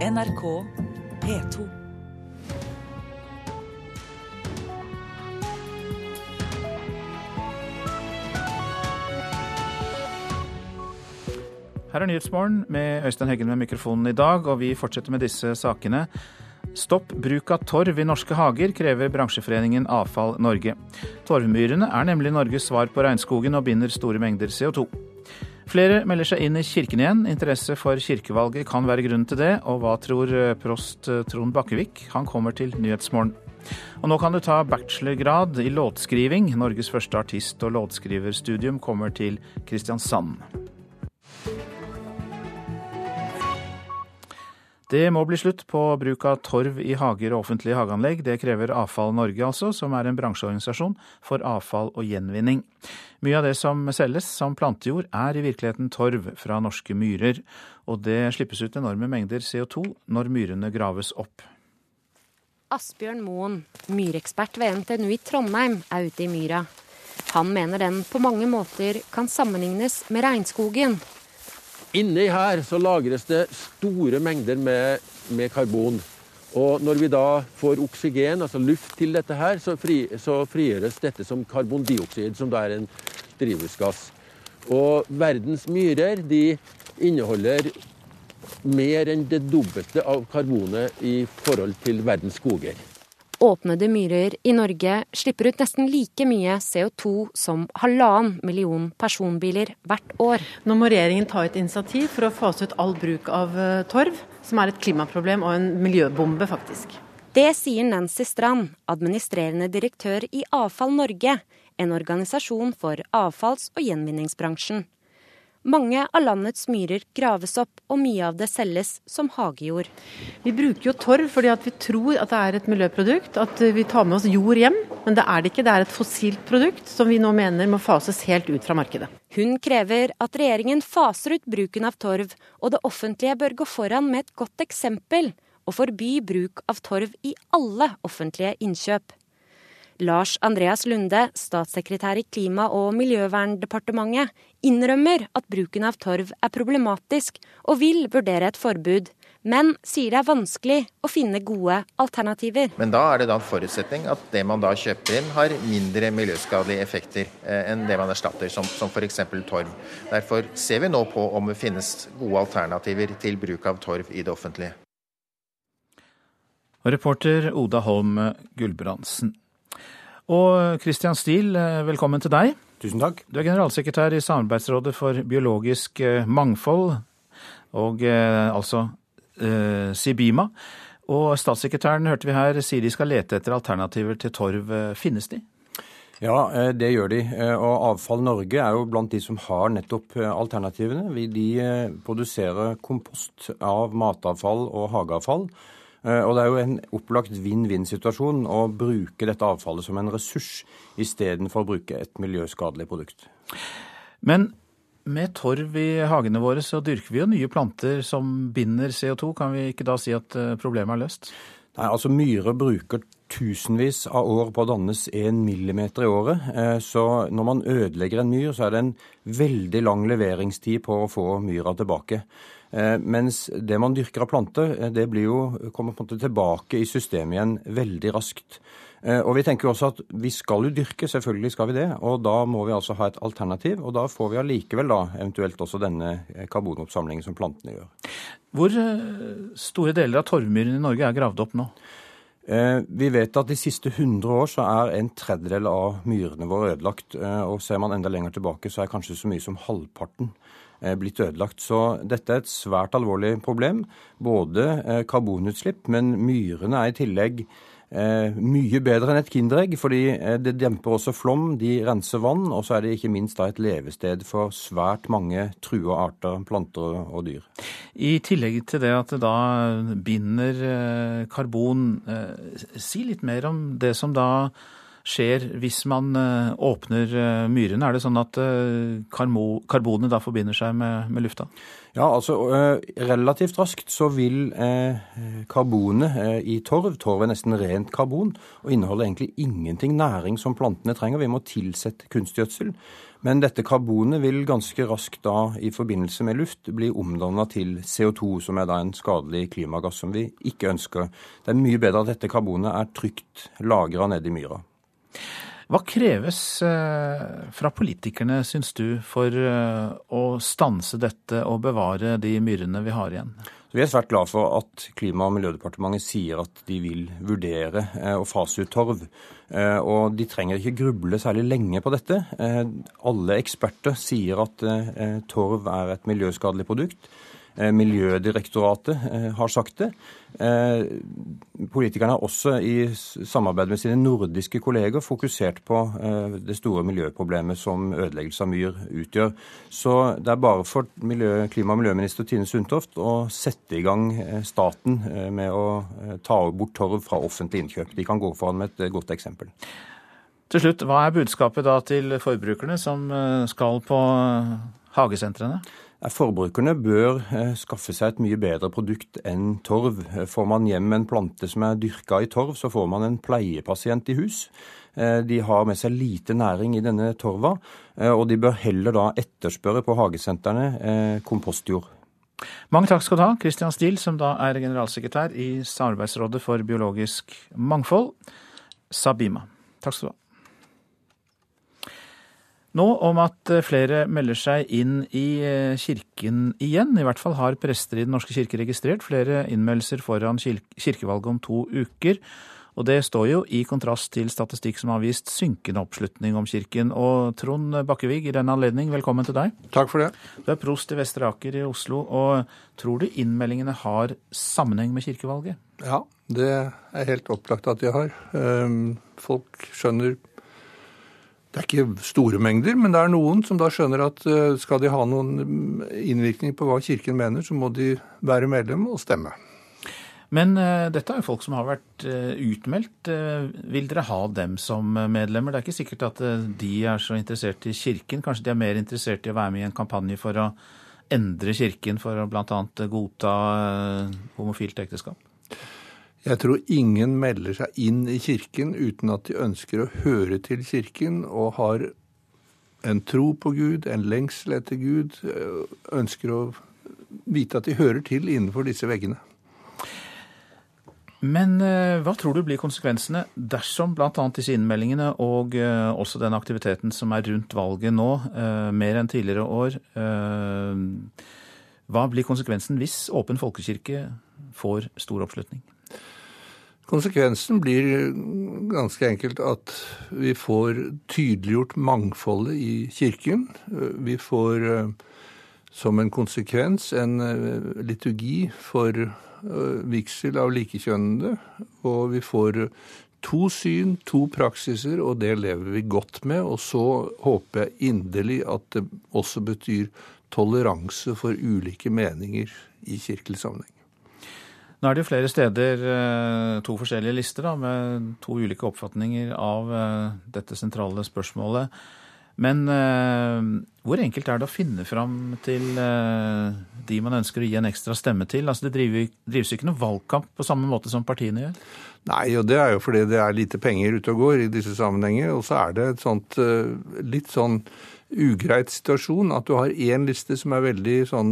NRK P2. Her er Nyhetsmorgen med Øystein Heggen med mikrofonen i dag, og vi fortsetter med disse sakene. Stopp bruk av torv i norske hager, krever bransjeforeningen Avfall Norge. Torvmyrene er nemlig Norges svar på regnskogen og binder store mengder CO2. Flere melder seg inn i kirken igjen. Interesse for kirkevalget kan være grunnen til det. Og hva tror prost Trond Bakkevik? Han kommer til Nyhetsmorgen. Og nå kan du ta bachelorgrad i låtskriving. Norges første artist- og låtskriverstudium kommer til Kristiansand. Det må bli slutt på bruk av torv i hager og offentlige hageanlegg. Det krever Avfall Norge, altså, som er en bransjeorganisasjon for avfall og gjenvinning. Mye av det som selges som plantejord, er i virkeligheten torv fra norske myrer. Og det slippes ut enorme mengder CO2 når myrene graves opp. Asbjørn Moen, myrekspert ved NTNU i Trondheim, er ute i myra. Han mener den på mange måter kan sammenlignes med regnskogen. Inni her så lagres det store mengder med, med, karbon. Og når vi da får oksygen, altså luft til dette her, så, fri, så frigjøres dette som karbondioksid, som da er en drivhusgass. Og verdens myrer de inneholder mer enn det dobbelte av karbonet i forhold til verdens skoger. Åpnede myrer i Norge slipper ut nesten like mye CO2 som halvannen million personbiler hvert år. Nå må regjeringen ta et initiativ for å fase ut all bruk av torv, som er et klimaproblem og en miljøbombe, faktisk. Det sier Nancy Strand, administrerende direktør i Avfall Norge, en organisasjon for avfalls- og gjenvinningsbransjen. Mange av landets myrer graves opp, og mye av det selges som hagejord. Vi bruker jo torv fordi vi tror at det er et miljøprodukt, at vi tar med oss jord hjem. Men det er det ikke, det er et fossilt produkt som vi nå mener må fases helt ut fra markedet. Hun krever at regjeringen faser ut bruken av torv, og det offentlige bør gå foran med et godt eksempel og forby bruk av torv i alle offentlige innkjøp. Lars Andreas Lunde, statssekretær i Klima- og miljøverndepartementet, innrømmer at bruken av torv er problematisk, og vil vurdere et forbud. Men sier det er vanskelig å finne gode alternativer. Men da er det da en forutsetning at det man da kjøper inn har mindre miljøskadelige effekter enn det man erstatter, som, som f.eks. torv. Derfor ser vi nå på om det finnes gode alternativer til bruk av torv i det offentlige. Reporter Oda Holm Gulbrandsen. Og Christian Stiel, velkommen til deg. Tusen takk. Du er generalsekretær i Samarbeidsrådet for biologisk mangfold, og eh, altså eh, Sibima. Og statssekretæren hørte vi her sier de skal lete etter alternativer til torv. Finnes de? Ja, det gjør de. Og Avfall Norge er jo blant de som har nettopp alternativene. De produserer kompost av matavfall og hageavfall. Og Det er jo en opplagt vinn-vinn-situasjon å bruke dette avfallet som en ressurs istedenfor å bruke et miljøskadelig produkt. Men med torv i hagene våre så dyrker vi jo nye planter som binder CO2. Kan vi ikke da si at problemet er løst? Nei, altså Myrer bruker tusenvis av år på å dannes én millimeter i året. Så når man ødelegger en myr, så er det en veldig lang leveringstid på å få myra tilbake. Mens det man dyrker av planter, det blir jo, kommer på en måte tilbake i systemet igjen veldig raskt. Og Vi tenker jo også at vi skal jo dyrke, selvfølgelig skal vi det. og Da må vi altså ha et alternativ. og Da får vi allikevel da eventuelt også denne karbonoppsamlingen som plantene gjør. Hvor store deler av torvmyrene i Norge er gravd opp nå? Vi vet at de siste 100 år så er en tredjedel av myrene våre ødelagt. og Ser man enda lenger tilbake, så er kanskje så mye som halvparten blitt ødelagt. Så dette er et svært alvorlig problem. Både karbonutslipp, men myrene er i tillegg mye bedre enn et kinderegg, fordi det demper også flom, de renser vann, og så er det ikke minst da et levested for svært mange trua arter, planter og dyr. I tillegg til det at det da binder karbon, si litt mer om det som da skjer hvis man eh, åpner eh, myrene? Er det sånn at eh, karbonet da forbinder seg med, med lufta? Ja, altså Relativt raskt så vil karbonet i torv Torv er nesten rent karbon og inneholder egentlig ingenting næring som plantene trenger. Vi må tilsette kunstgjødsel. Men dette karbonet vil ganske raskt da i forbindelse med luft bli omdanna til CO2, som er da en skadelig klimagass som vi ikke ønsker. Det er mye bedre at dette karbonet er trygt lagra nede i myra. Hva kreves eh, fra politikerne, syns du, for eh, å stanse dette og bevare de myrene vi har igjen? Vi er svært glad for at Klima- og miljødepartementet sier at de vil vurdere eh, å fase ut torv. Og de trenger ikke gruble særlig lenge på dette. Alle eksperter sier at torv er et miljøskadelig produkt. Eh, Miljødirektoratet eh, har sagt det. Eh, politikerne har også i samarbeid med sine nordiske kolleger fokusert på det store miljøproblemet som ødeleggelse av myr utgjør. Så det er bare for miljø, klima- og miljøminister Tine Sundtoft å sette i gang staten med å ta bort torv fra offentlig innkjøp. De kan gå foran med et godt eksempel. Til slutt, Hva er budskapet da til forbrukerne som skal på hagesentrene? Forbrukerne bør eh, skaffe seg et mye bedre produkt enn torv. Får man hjem en plante som er dyrka i torv, så får man en pleiepasient i hus. Eh, de har med seg lite næring i denne torva, eh, og de bør heller da etterspørre på hagesentrene kompostjord. Mange takk skal du ha, Christian Steele, som da er generalsekretær i Samarbeidsrådet for biologisk mangfold, Sabima. Takk skal du ha. Nå om at eh, flere melder seg inn i eh, kirken igjen. I hvert fall har prester i Den norske kirke registrert flere innmeldelser foran kirkevalget om to uker. Og det står jo i kontrast til statistikk som har vist synkende oppslutning om kirken. Og Trond Bakkevig, i denne anledning, velkommen til deg. Takk for det. Du er prost i Vestre Aker i Oslo. Og tror du innmeldingene har sammenheng med kirkevalget? Ja, det er helt opplagt at de har. Ehm, folk skjønner det er ikke store mengder, men det er noen som da skjønner at eh, skal de ha noen mm, innvirkning på hva Kirken mener, så må de være medlem og stemme. Men uh, dette er jo folk som har vært uh, utmeldt. Uh, vil dere ha dem som medlemmer? Det er ikke sikkert at de er så interessert i Kirken. Kanskje de er mer interessert i å være med i en kampanje for å endre Kirken, for å bl.a. godta homofilt ekteskap? Jeg tror ingen melder seg inn i kirken uten at de ønsker å høre til kirken og har en tro på Gud, en lengsel etter Gud, ønsker å vite at de hører til innenfor disse veggene. Men eh, hva tror du blir konsekvensene dersom bl.a. disse innmeldingene og eh, også den aktiviteten som er rundt valget nå, eh, mer enn tidligere år Hva blir konsekvensen hvis Åpen folkekirke får stor oppslutning? Konsekvensen blir ganske enkelt at vi får tydeliggjort mangfoldet i kirken. Vi får eh, som en konsekvens en eh, liturgi for eh, vigsel av likekjønnede. Og vi får to syn, to praksiser, og det lever vi godt med. Og så håper jeg inderlig at det også betyr toleranse for ulike meninger i kirkelig sammenheng. Nå er det jo flere steder eh, to forskjellige lister da, med to ulike oppfatninger av eh, dette sentrale spørsmålet. Men eh, hvor enkelt er det å finne fram til de man ønsker å gi en ekstra stemme til? Altså Det drives jo ikke noe valgkamp på samme måte som partiene gjør? Nei, og det er jo fordi det er lite penger ute og går i disse sammenhenger. Og så er det et sånt litt sånn ugreit situasjon at du har én liste som er veldig sånn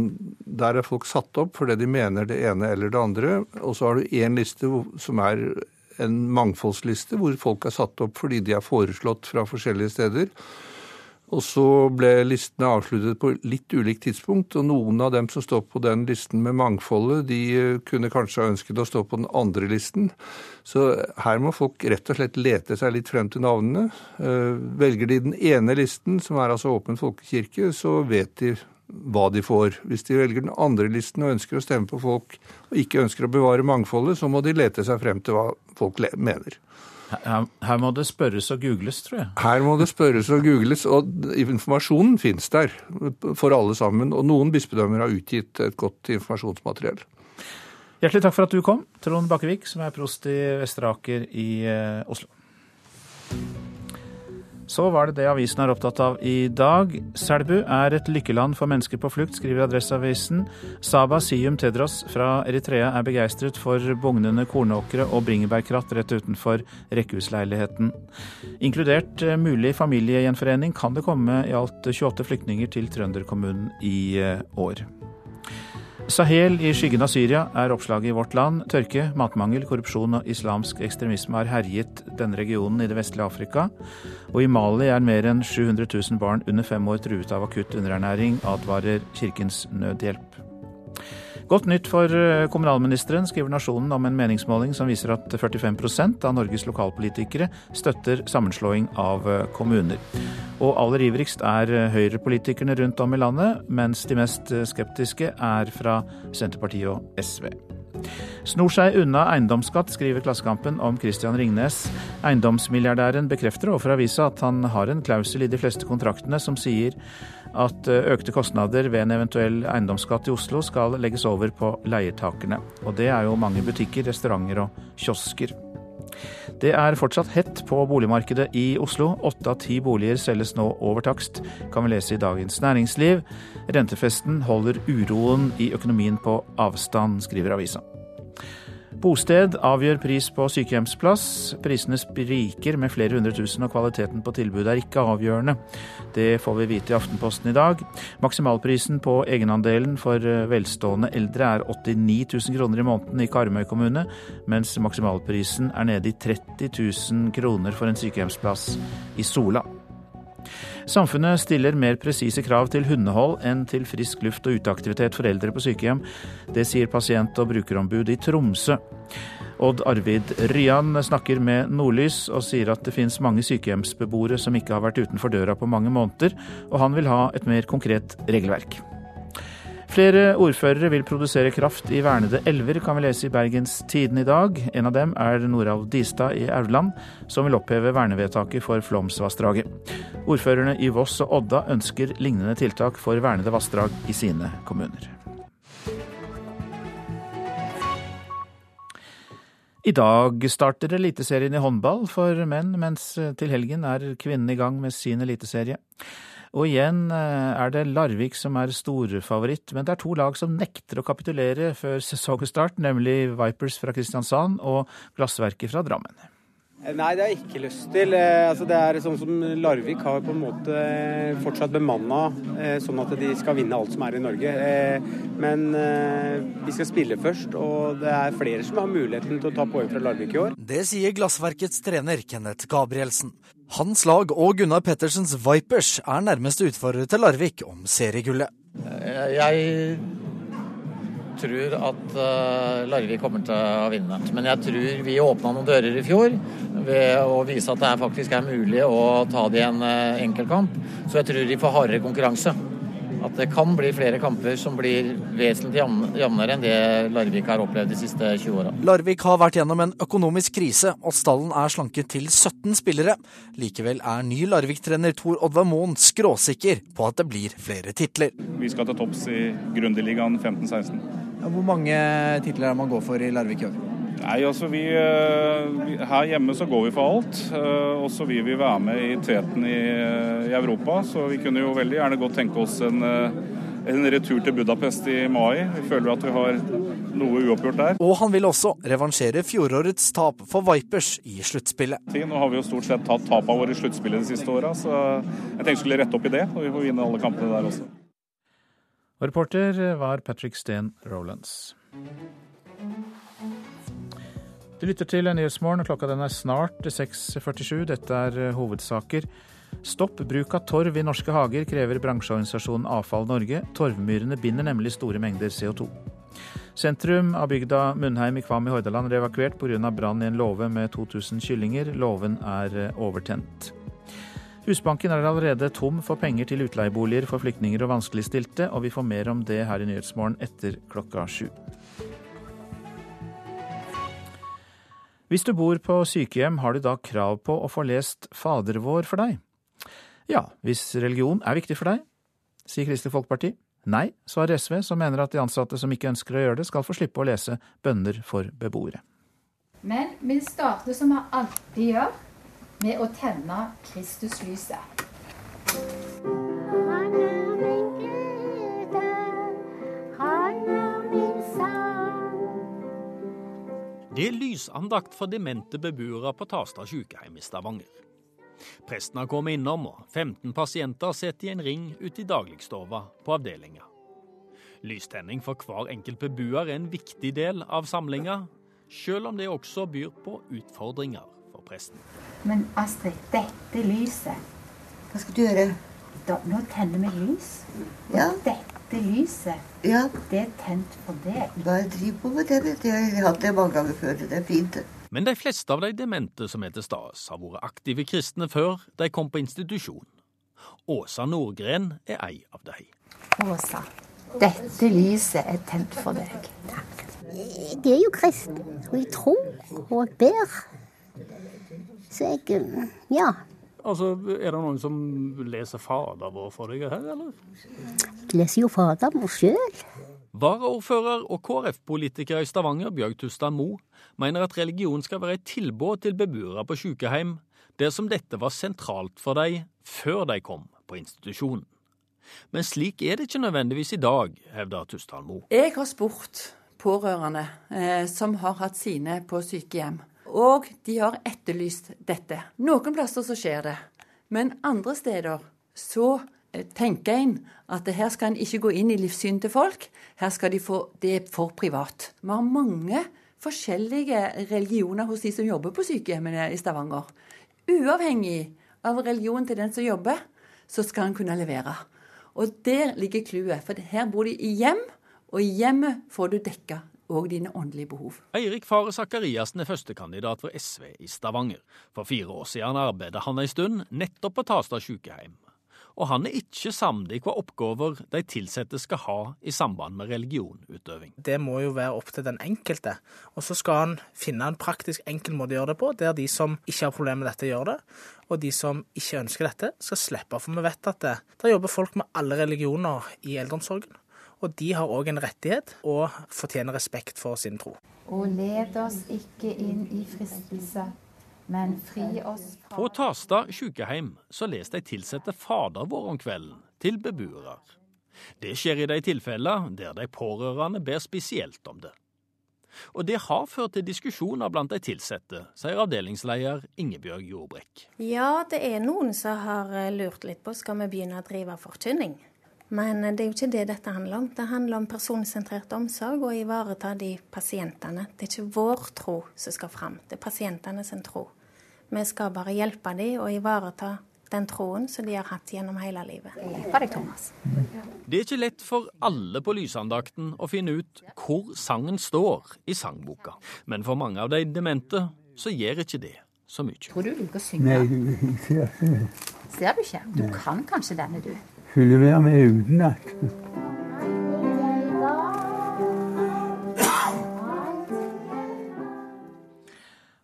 Der er folk satt opp fordi de mener det ene eller det andre. Og så har du én liste som er en mangfoldsliste, hvor folk er satt opp fordi de er foreslått fra forskjellige steder. Og så ble listene avsluttet på litt ulikt tidspunkt, og noen av dem som står på den listen med mangfoldet, de eh, kunne kanskje ha ønsket å stå på den andre listen. Så her må folk rett og slett lete seg litt frem til navnene. Eh, velger de den ene listen, som er altså Åpen folkekirke, så vet de hva de får. Hvis de velger den andre listen og ønsker å stemme på folk og ikke ønsker å bevare mangfoldet, så må de lete seg frem til hva folk mener. Her, her, må det spørres og googles, tror jeg. Her må det spørres og googles, og informasjonen finnes der for alle sammen. Og noen bispedømmer har utgitt et godt informasjonsmateriell. Hjertelig takk for at du kom, Trond Bakkevik, som er prost i Vestre Aker i eh, Oslo. Så var det det avisen er opptatt av i dag. Selbu er et lykkeland for mennesker på flukt, skriver Adresseavisen. Saba Sium Tedros fra Eritrea er begeistret for bugnende kornåkre og bringebærkratt rett utenfor rekkehusleiligheten. Inkludert eh, mulig familiegjenforening kan det komme i alt 28 flyktninger til trønderkommunen i eh, år. Sahel i skyggen av Syria er oppslaget i Vårt Land. Tørke, matmangel, korrupsjon og islamsk ekstremisme har herjet denne regionen i det vestlige Afrika. Og i Mali er mer enn 700 000 barn under fem år truet av akutt underernæring, advarer Kirkens Nødhjelp. Godt nytt for eh, kommunalministeren, skriver Nasjonen om en meningsmåling som viser at 45% av Norges lokalpolitikere støtter sammenslåing av eh, kommuner. Og aller ivrigst er Høyre-politikerne rundt om i landet, mens de mest skeptiske er fra Senterpartiet og SV. Snor seg unna eiendomsskatt, skriver Klassekampen om Christian Ringnes. Eiendomsmilliardæren bekrefter overfor avisa at han har en klausul i de fleste kontraktene som sier at eh, økte kostnader ved en eventuell eiendomsskatt i Oslo skal legges over på leietakerne. Og det er jo mange butikker, restauranter og kiosker. Det er fortsatt hett på boligmarkedet i Oslo. Åtte av ti boliger selges nå over takst, kan vi lese i Dagens Næringsliv. Rentefesten holder uroen i økonomien på avstand, skriver avisa. Bosted avgjør pris på sykehjemsplass. Prisene spriker med flere hundre tusen, og kvaliteten på tilbudet er ikke avgjørende. Det får vi vite i Aftenposten i dag. Maksimalprisen på egenandelen for velstående eldre er 89 000 kroner i måneden i Karmøy kommune, mens maksimalprisen er nede i 30 000 kroner for en sykehjemsplass i Sola. Samfunnet stiller mer presise krav til hundehold enn til frisk luft og uteaktivitet for eldre på sykehjem. Det sier pasient- og brukerombud i Tromsø. Odd Arvid Ryan snakker med Nordlys og sier at det finnes mange sykehjemsbeboere som ikke har vært utenfor døra på mange måneder, og han vil ha et mer konkret regelverk. Flere ordførere vil produsere kraft i vernede elver, kan vi lese i Bergens Tiden i dag. En av dem er Noralv Distad i Aurland, som vil oppheve vernevedtaket for Flåmsvassdraget. Ordførerne i Voss og Odda ønsker lignende tiltak for vernede vassdrag i sine kommuner. I dag starter Eliteserien i håndball for menn, mens til helgen er kvinnene i gang med sin eliteserie. Og igjen eh, er det Larvik som er storfavoritt, men det er to lag som nekter å kapitulere før sesongstart, nemlig Vipers fra Kristiansand og Glassverket fra Drammen. Eh, nei, det har jeg ikke lyst til. Eh, altså, det er sånn som Larvik har på en måte fortsatt bemanna sånn at de skal vinne alt som er i Norge. Men vi skal spille først, og det er flere som har muligheten til å ta poeng fra Larvik i år. Det sier Glassverkets trener Kenneth Gabrielsen. Hans lag og Gunnar Pettersens Vipers er nærmeste utfordrere til Larvik om seriegullet. Jeg tror at uh, Larvik kommer til å vinne. Men jeg tror vi åpna noen dører i fjor ved å vise at det faktisk er mulig å ta det i en uh, enkeltkamp. Så jeg tror de får hardere konkurranse at det kan bli flere kamper som blir vesentlig jevnere enn det Larvik har opplevd de siste 20 åra. Larvik har vært gjennom en økonomisk krise, og stallen er slanket til 17 spillere. Likevel er ny Larvik-trener Tor Oddvar Moen skråsikker på at det blir flere titler. Vi skal til topps i Grundeligaen 15-16. Hvor mange titler er man går for i Larvik i år? Nei, altså vi, eh, Her hjemme så går vi for alt. Eh, og så vil vi være med i teten i, i, Europa. Så vi kunne jo veldig gjerne godt tenke oss en, eh, en retur til Budapest i mai. Vi føler at vi har noe uoppgjort der. Og han vil også revansjere fjorårets tap for Vipers i sluttspillet. Nå har vi jo stort sett tatt tap av våre sluttspillet de siste åra, så jeg tenkte vi skulle rette opp i det. Og vi får vinne alle kampene der også. reporter var Patrick Steen Rolands. Du lytter til Nyhetsmorgen, klokka den er snart 6.47. Dette er eh, hovedsaker. Stopp bruk av torv i norske hager, krever bransjeorganisasjonen Avfall Norge. Torvmyrene binder nemlig store mengder CO2. Sentrum av bygda Munnheim i Kvam i Hordaland er evakuert pga. brann i en låve med 2000 kyllinger. Låven er eh, overtent. Husbanken er allerede tom for penger til utleieboliger for flyktninger og vanskeligstilte, og vi får mer om det her i Nyhetsmorgen etter klokka sju. Hvis du bor på sykehjem, har du da krav på å få lest Fader vår for deg? Ja, hvis religion er viktig for deg, sier Kristelig Folkeparti. Nei, svarer SV, som mener at de ansatte som ikke ønsker å gjøre det, skal få slippe å lese bønner for beboere. Men vi starter som vi alltid gjør. med å tenne Kristuslyset. Det er lysandakt for demente beboere på Tastad sykehjem i Stavanger. Presten har kommet innom, og 15 pasienter sitter i en ring ute i dagligstova på avdelinga. Lystenning for hver enkelt beboer er en viktig del av samlinga, selv om det også byr på utfordringer for presten. Men Astrid, dette lyset Hva skal du gjøre? Da, Nå tenner vi lys. Og Ja. dette lyset, Ja, det er tent for deg. bare driv på med det. vet du. Jeg har hatt det mange ganger før. Det er fint. Men de fleste av de demente som er til stas, har vært aktive kristne før de kom på institusjon. Åsa Nordgren er ei av de. Åsa, dette lyset er tent for deg. Jeg er jo kristen, og jeg tror og jeg ber. Så jeg ja. Altså, Er det noen som leser Fader vår for deg her, eller? Jeg leser jo Fader vår sjøl. Varaordfører og KrF-politiker i Stavanger, Bjørg Tustad Mo, mener at religion skal være et tilbud til beboere på sykehjem, dersom dette var sentralt for dem før de kom på institusjonen. Men slik er det ikke nødvendigvis i dag, hevder Tustad Mo. Jeg har spurt pårørende eh, som har hatt sine på sykehjem, og de har etterlyst dette. Noen plasser så skjer det, men andre steder så eh, tenker en at her skal en ikke gå inn i livssynet til folk. Her skal de få Det for privat. Vi har mange forskjellige religioner hos de som jobber på sykehjemmene i Stavanger. Uavhengig av religion til den som jobber, så skal en kunne levere. Og der ligger clouet. For her bor de i hjem, og i hjemmet får du dekka òg dine åndelige behov. Eirik Fare Sakariassen er førstekandidat for SV i Stavanger. For fire år siden arbeidet han en stund nettopp på Tastad sykehjem. Og han er ikke samd i hva oppgaver de ansatte skal ha i samband med religionutøving. Det må jo være opp til den enkelte. Og så skal han finne en praktisk enkel måte å gjøre det på, der de som ikke har problemer med dette, gjør det. Og de som ikke ønsker dette, skal slippe. For vi vet at det, der jobber folk med alle religioner i eldreomsorgen. Og de har òg en rettighet og fortjener respekt for sin tro. Og led oss ikke inn i fristelse, men fri oss fra På Tastad sykehjem så leser de tilsatte Fader vår om kvelden til beboere. Det skjer i de tilfellene der de pårørende ber spesielt om det. Og det har ført til diskusjoner blant de ansatte, sier avdelingsleder Ingebjørg Jordbrekk. Ja, det er noen som har lurt litt på skal vi begynne å drive forkynning. Men eh, det er jo ikke det dette handler om. Det handler om personsentrert omsorg og å ivareta de pasientene. Det er ikke vår tro som skal fram, det er pasientene sin tro. Vi skal bare hjelpe dem og ivareta den troen som de har hatt gjennom hele livet. Det er ikke lett for alle på lysandakten å finne ut hvor sangen står i sangboka. Men for mange av de demente så gjør ikke det så mye. Tror du liker å synge? Nei, jeg ser ikke. Ser du ikke? Du kan kanskje denne, du. Skulle være med utenat.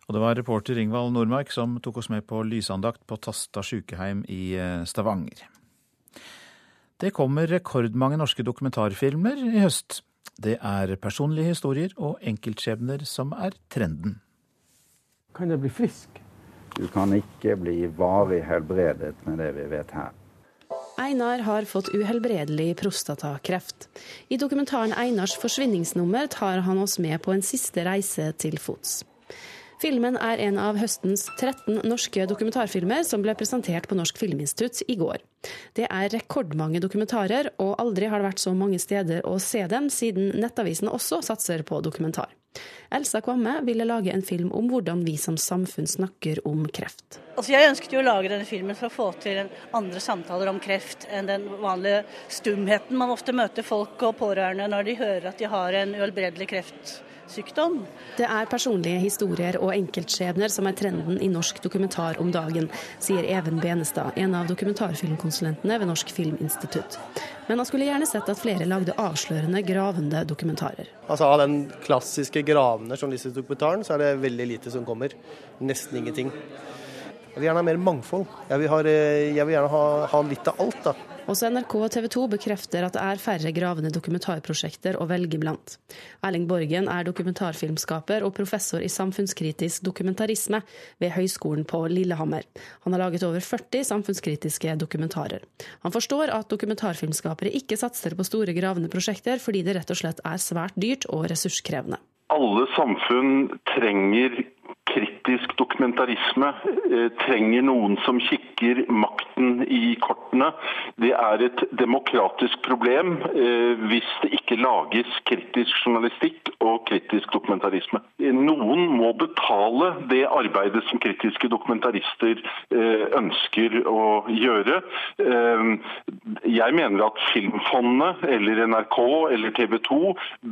Og det var reporter Ingvald Nordmark som tok oss med på lysandakt på Tasta sjukeheim i eh, Stavanger. Det kommer rekordmange norske dokumentarfilmer i høst. Det er personlige historier og enkeltskjebner som er trenden. Kan jeg bli frisk? Du kan ikke bli varig helbredet med det vi vet her. Einar har fått uhelbredelig prostatakreft. I dokumentaren 'Einars forsvinningsnummer' tar han oss med på en siste reise til fots. Filmen er en av høstens 13 norske dokumentarfilmer som ble presentert på Norsk Filminstitutt i går. Det er rekordmange dokumentarer, og aldri har det vært så mange steder å se dem, siden Nettavisen også satser på dokumentar. Elsa Kvamme ville lage en film om hvordan vi som samfunn snakker om kreft. Altså jeg ønsket jo å lage denne filmen for å få til andre samtaler om kreft enn den vanlige stumheten man ofte møter folk og pårørende når de hører at de har en uhelbredelig kreftsykdom. Det er personlige historier og enkeltskjebner som er trenden i norsk dokumentar om dagen, sier Even Benestad, en av dokumentarfilmkonsulentene ved Norsk Filminstitutt. Men han skulle gjerne sett at flere lagde avslørende, gravende dokumentarer. Altså Av den klassiske gravende journalistiske dokumentaren, så er det veldig lite som kommer. Nesten ingenting. Jeg vil gjerne ha mer mangfold. Jeg vil, ha, jeg vil gjerne ha, ha litt av alt. da. Også NRK og TV 2 bekrefter at det er færre gravende dokumentarprosjekter å velge blant. Erling Borgen er dokumentarfilmskaper og professor i samfunnskritisk dokumentarisme ved Høgskolen på Lillehammer. Han har laget over 40 samfunnskritiske dokumentarer. Han forstår at dokumentarfilmskapere ikke satser på store gravende prosjekter fordi det rett og slett er svært dyrt og ressurskrevende. Alle samfunn trenger kritisk dokumentarisme eh, trenger noen som kikker makten i kortene. Det er et demokratisk problem eh, hvis det ikke lages kritisk journalistikk og kritisk dokumentarisme. Noen må betale det arbeidet som kritiske dokumentarister eh, ønsker å gjøre. Jeg mener at Filmfondet eller NRK eller TV 2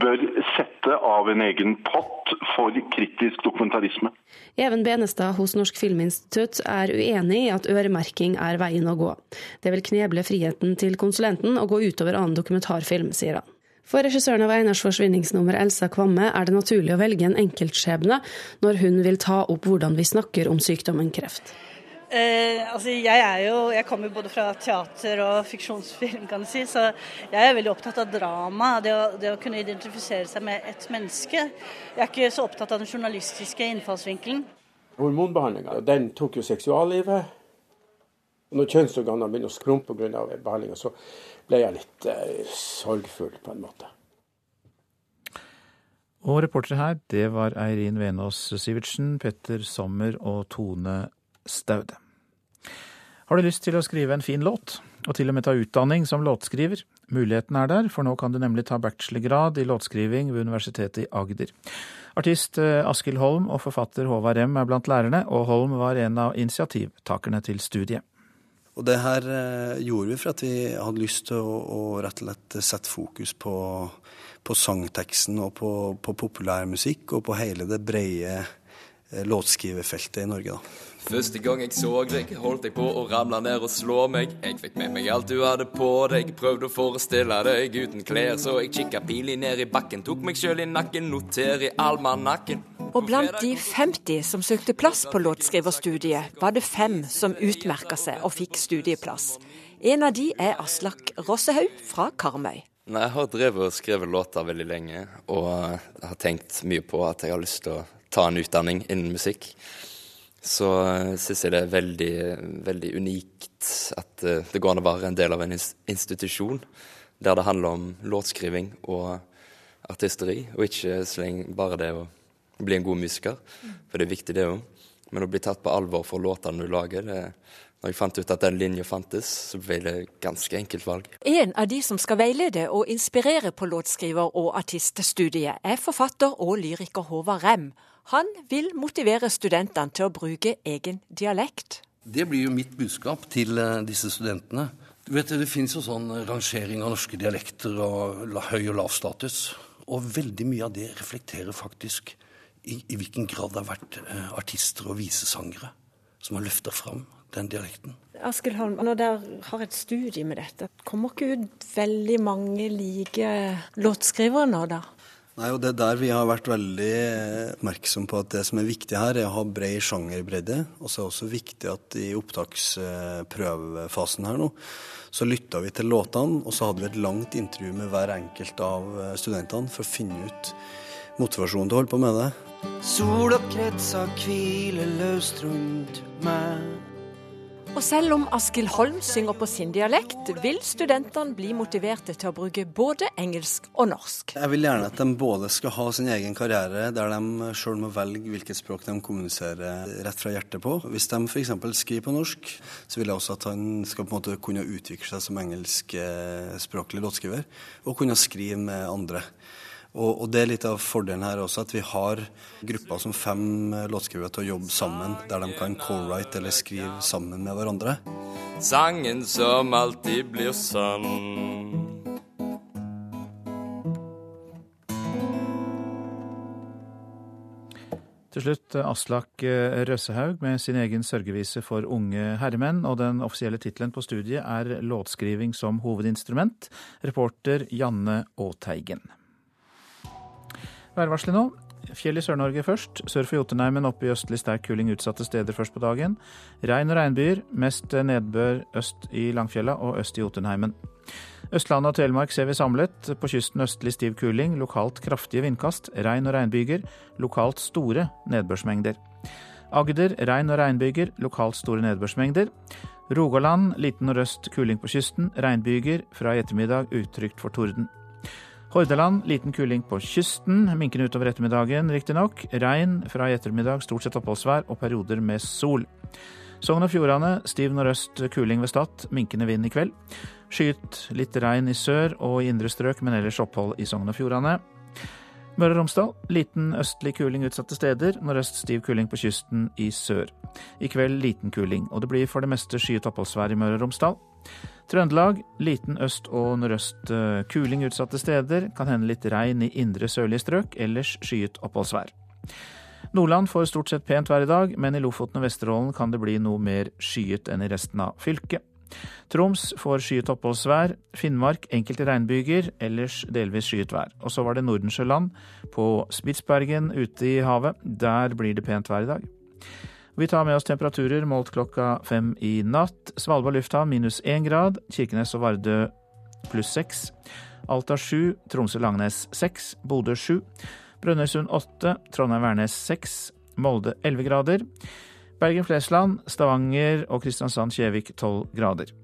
bør sette av en egen pott for kritisk dokumentarisme. Even Benestad hos Norsk Filminstitutt er uenig i at øremerking er veien å gå. Det vil kneble friheten til konsulenten og gå utover annen dokumentarfilm, sier han. For regissøren av Einars forsvinningsnummer, Elsa Kvamme, er det naturlig å velge en enkeltskjebne når hun vil ta opp hvordan vi snakker om sykdommen kreft. Eh, altså jeg, er jo, jeg kommer både fra teater og fiksjonsfilm, kan du si, så jeg er veldig opptatt av drama. Det å, det å kunne identifisere seg med et menneske. Jeg er ikke så opptatt av den journalistiske innfallsvinkelen. Hormonbehandlinga den tok jo seksuallivet. Når kjønnsorganene begynner å skrumpe pga. behandlinga, så ble jeg litt eh, sorgfull, på en måte. Og reportere her, det var Eirin Venås Sivertsen, Petter Sommer og Tone Staude. Har du lyst til å skrive en fin låt, og til og med ta utdanning som låtskriver? Muligheten er der, for nå kan du nemlig ta bachelorgrad i låtskriving ved Universitetet i Agder. Artist eh, Askild Holm og forfatter Håvard Rem er blant lærerne, og Holm var en av initiativtakerne til studiet. Og det her eh, gjorde vi for at vi hadde lyst til å, å rett og slett sette fokus på, på sangteksten og på, på populærmusikk og på hele det brede låtskrivefeltet låtskriverfeltet i Norge. da. Første gang jeg så deg, holdt jeg på å ramle ned og slå meg. Jeg fikk med meg alt du hadde på deg, prøvde å forestille deg uten klær. Så jeg kikka pilig ned i bakken, tok meg sjøl i nakken, noter i almanakken. Og blant de 50 som søkte plass på låtskriverstudiet, var det fem som utmerka seg og fikk studieplass. En av de er Aslak Rossehaug fra Karmøy. Nei, Jeg har drevet og skrevet låter veldig lenge, og har tenkt mye på at jeg har lyst til å ta en utdanning innen musikk så uh, syns jeg det er veldig, veldig unikt at uh, det går an å være en del av en institusjon der det handler om låtskriving og artisteri, og ikke bare det å bli en god musiker. For det er viktig, det òg. Men å bli tatt på alvor for låtene du lager, det, når jeg fant ut at den linja fantes, så ble det ganske enkelt valg. En av de som skal veilede og inspirere på låtskriver- og artiststudiet, er forfatter og lyriker Håvard Rem. Han vil motivere studentene til å bruke egen dialekt. Det blir jo mitt budskap til eh, disse studentene. Du vet, Det finnes jo sånn rangering av norske dialekter og høy og lav status. Og veldig mye av det reflekterer faktisk i, i hvilken grad det har vært eh, artister og visesangere som har løfta fram den dialekten. Askild Holm, når dere har et studie med dette, kommer ikke ut veldig mange like låtskrivere nå, da? Nei, og Det er der vi har vært veldig oppmerksom på at det som er viktig her, er å ha bred sjangerbredde. Og så er det også viktig at i opptaksprøvefasen her nå, så lytta vi til låtene, og så hadde vi et langt intervju med hver enkelt av studentene for å finne ut motivasjonen til å holde på med det. Sola kretser hviler løst rundt meg. Og selv om Askild Holm synger på sin dialekt, vil studentene bli motiverte til å bruke både engelsk og norsk. Jeg vil gjerne at de både skal ha sin egen karriere, der de sjøl må velge hvilket språk de kommuniserer rett fra hjertet på. Hvis de f.eks. skriver på norsk, så vil jeg også at han skal på en måte kunne utvikle seg som engelskspråklig låtskriver, og kunne skrive med andre. Og, og, det er litt av fordelen her også, at vi har grupper som fem låtskrivere til å jobbe sammen, der de kan co-write eller skrive sammen med hverandre. Sangen som alltid blir sann. Til slutt Aslak Røssehaug med sin egen sørgevise for unge herremenn, og den offisielle tittelen på studiet er Låtskriving som hovedinstrument. Reporter Janne Aateigen. Værvarselet nå. Fjell i Sør-Norge først. Sør for Jotunheimen opp i østlig sterk kuling utsatte steder først på dagen. Regn og regnbyger. Mest nedbør øst i Langfjella og øst i Jotunheimen. Østlandet og Telemark ser vi samlet. På kysten østlig stiv kuling, lokalt kraftige vindkast. Regn og regnbyger. Lokalt store nedbørsmengder. Agder regn og regnbyger, lokalt store nedbørsmengder. Rogaland liten nordøst kuling på kysten. Regnbyger. Fra i ettermiddag utrygt for torden. Hordaland liten kuling på kysten, minkende utover ettermiddagen riktignok. Regn fra i ettermiddag, stort sett oppholdsvær og perioder med sol. Sogn og Fjordane stiv nordøst kuling ved Stad, minkende vind i kveld. Skyet litt regn i sør og i indre strøk, men ellers opphold i Sogn og Fjordane. Møre og Romsdal liten østlig kuling utsatte steder, nordøst stiv kuling på kysten i sør. I kveld liten kuling, og det blir for det meste skyet oppholdsvær i Møre og Romsdal. Trøndelag liten øst- og nordøst eh, kuling utsatte steder. Kan hende litt regn i indre sørlige strøk, ellers skyet oppholdsvær. Nordland får stort sett pent vær i dag, men i Lofoten og Vesterålen kan det bli noe mer skyet enn i resten av fylket. Troms får skyet oppholdsvær. Finnmark enkelte regnbyger, ellers delvis skyet vær. Og så var det Nordensjøland på Spitsbergen ute i havet. Der blir det pent vær i dag. Vi tar med oss temperaturer målt klokka fem i natt. Svalbard lufthavn minus én grad. Kirkenes og Vardø pluss seks. Alta sju. Tromsø-Langnes seks. Bodø sju. Brønnøysund åtte. Trondheim-Værnes seks. Molde elleve grader. Bergen-Flesland, Stavanger og Kristiansand-Kjevik tolv grader.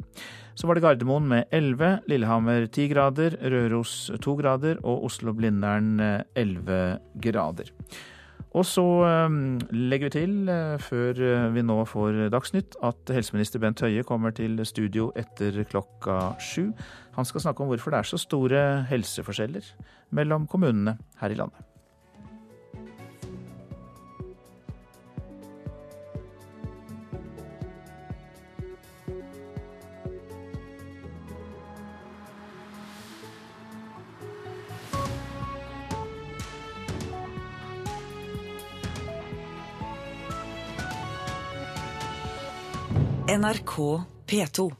Så var det Gardermoen med elleve, Lillehammer ti grader, Røros to grader og Oslo-Blindern elleve grader. Og så ehm, legger vi til, eh, før eh, vi nå får Dagsnytt, at helseminister Bent Høie kommer til studio etter klokka sju. Han skal snakke om hvorfor det er så store helseforskjeller mellom kommunene her i landet. NRK P2.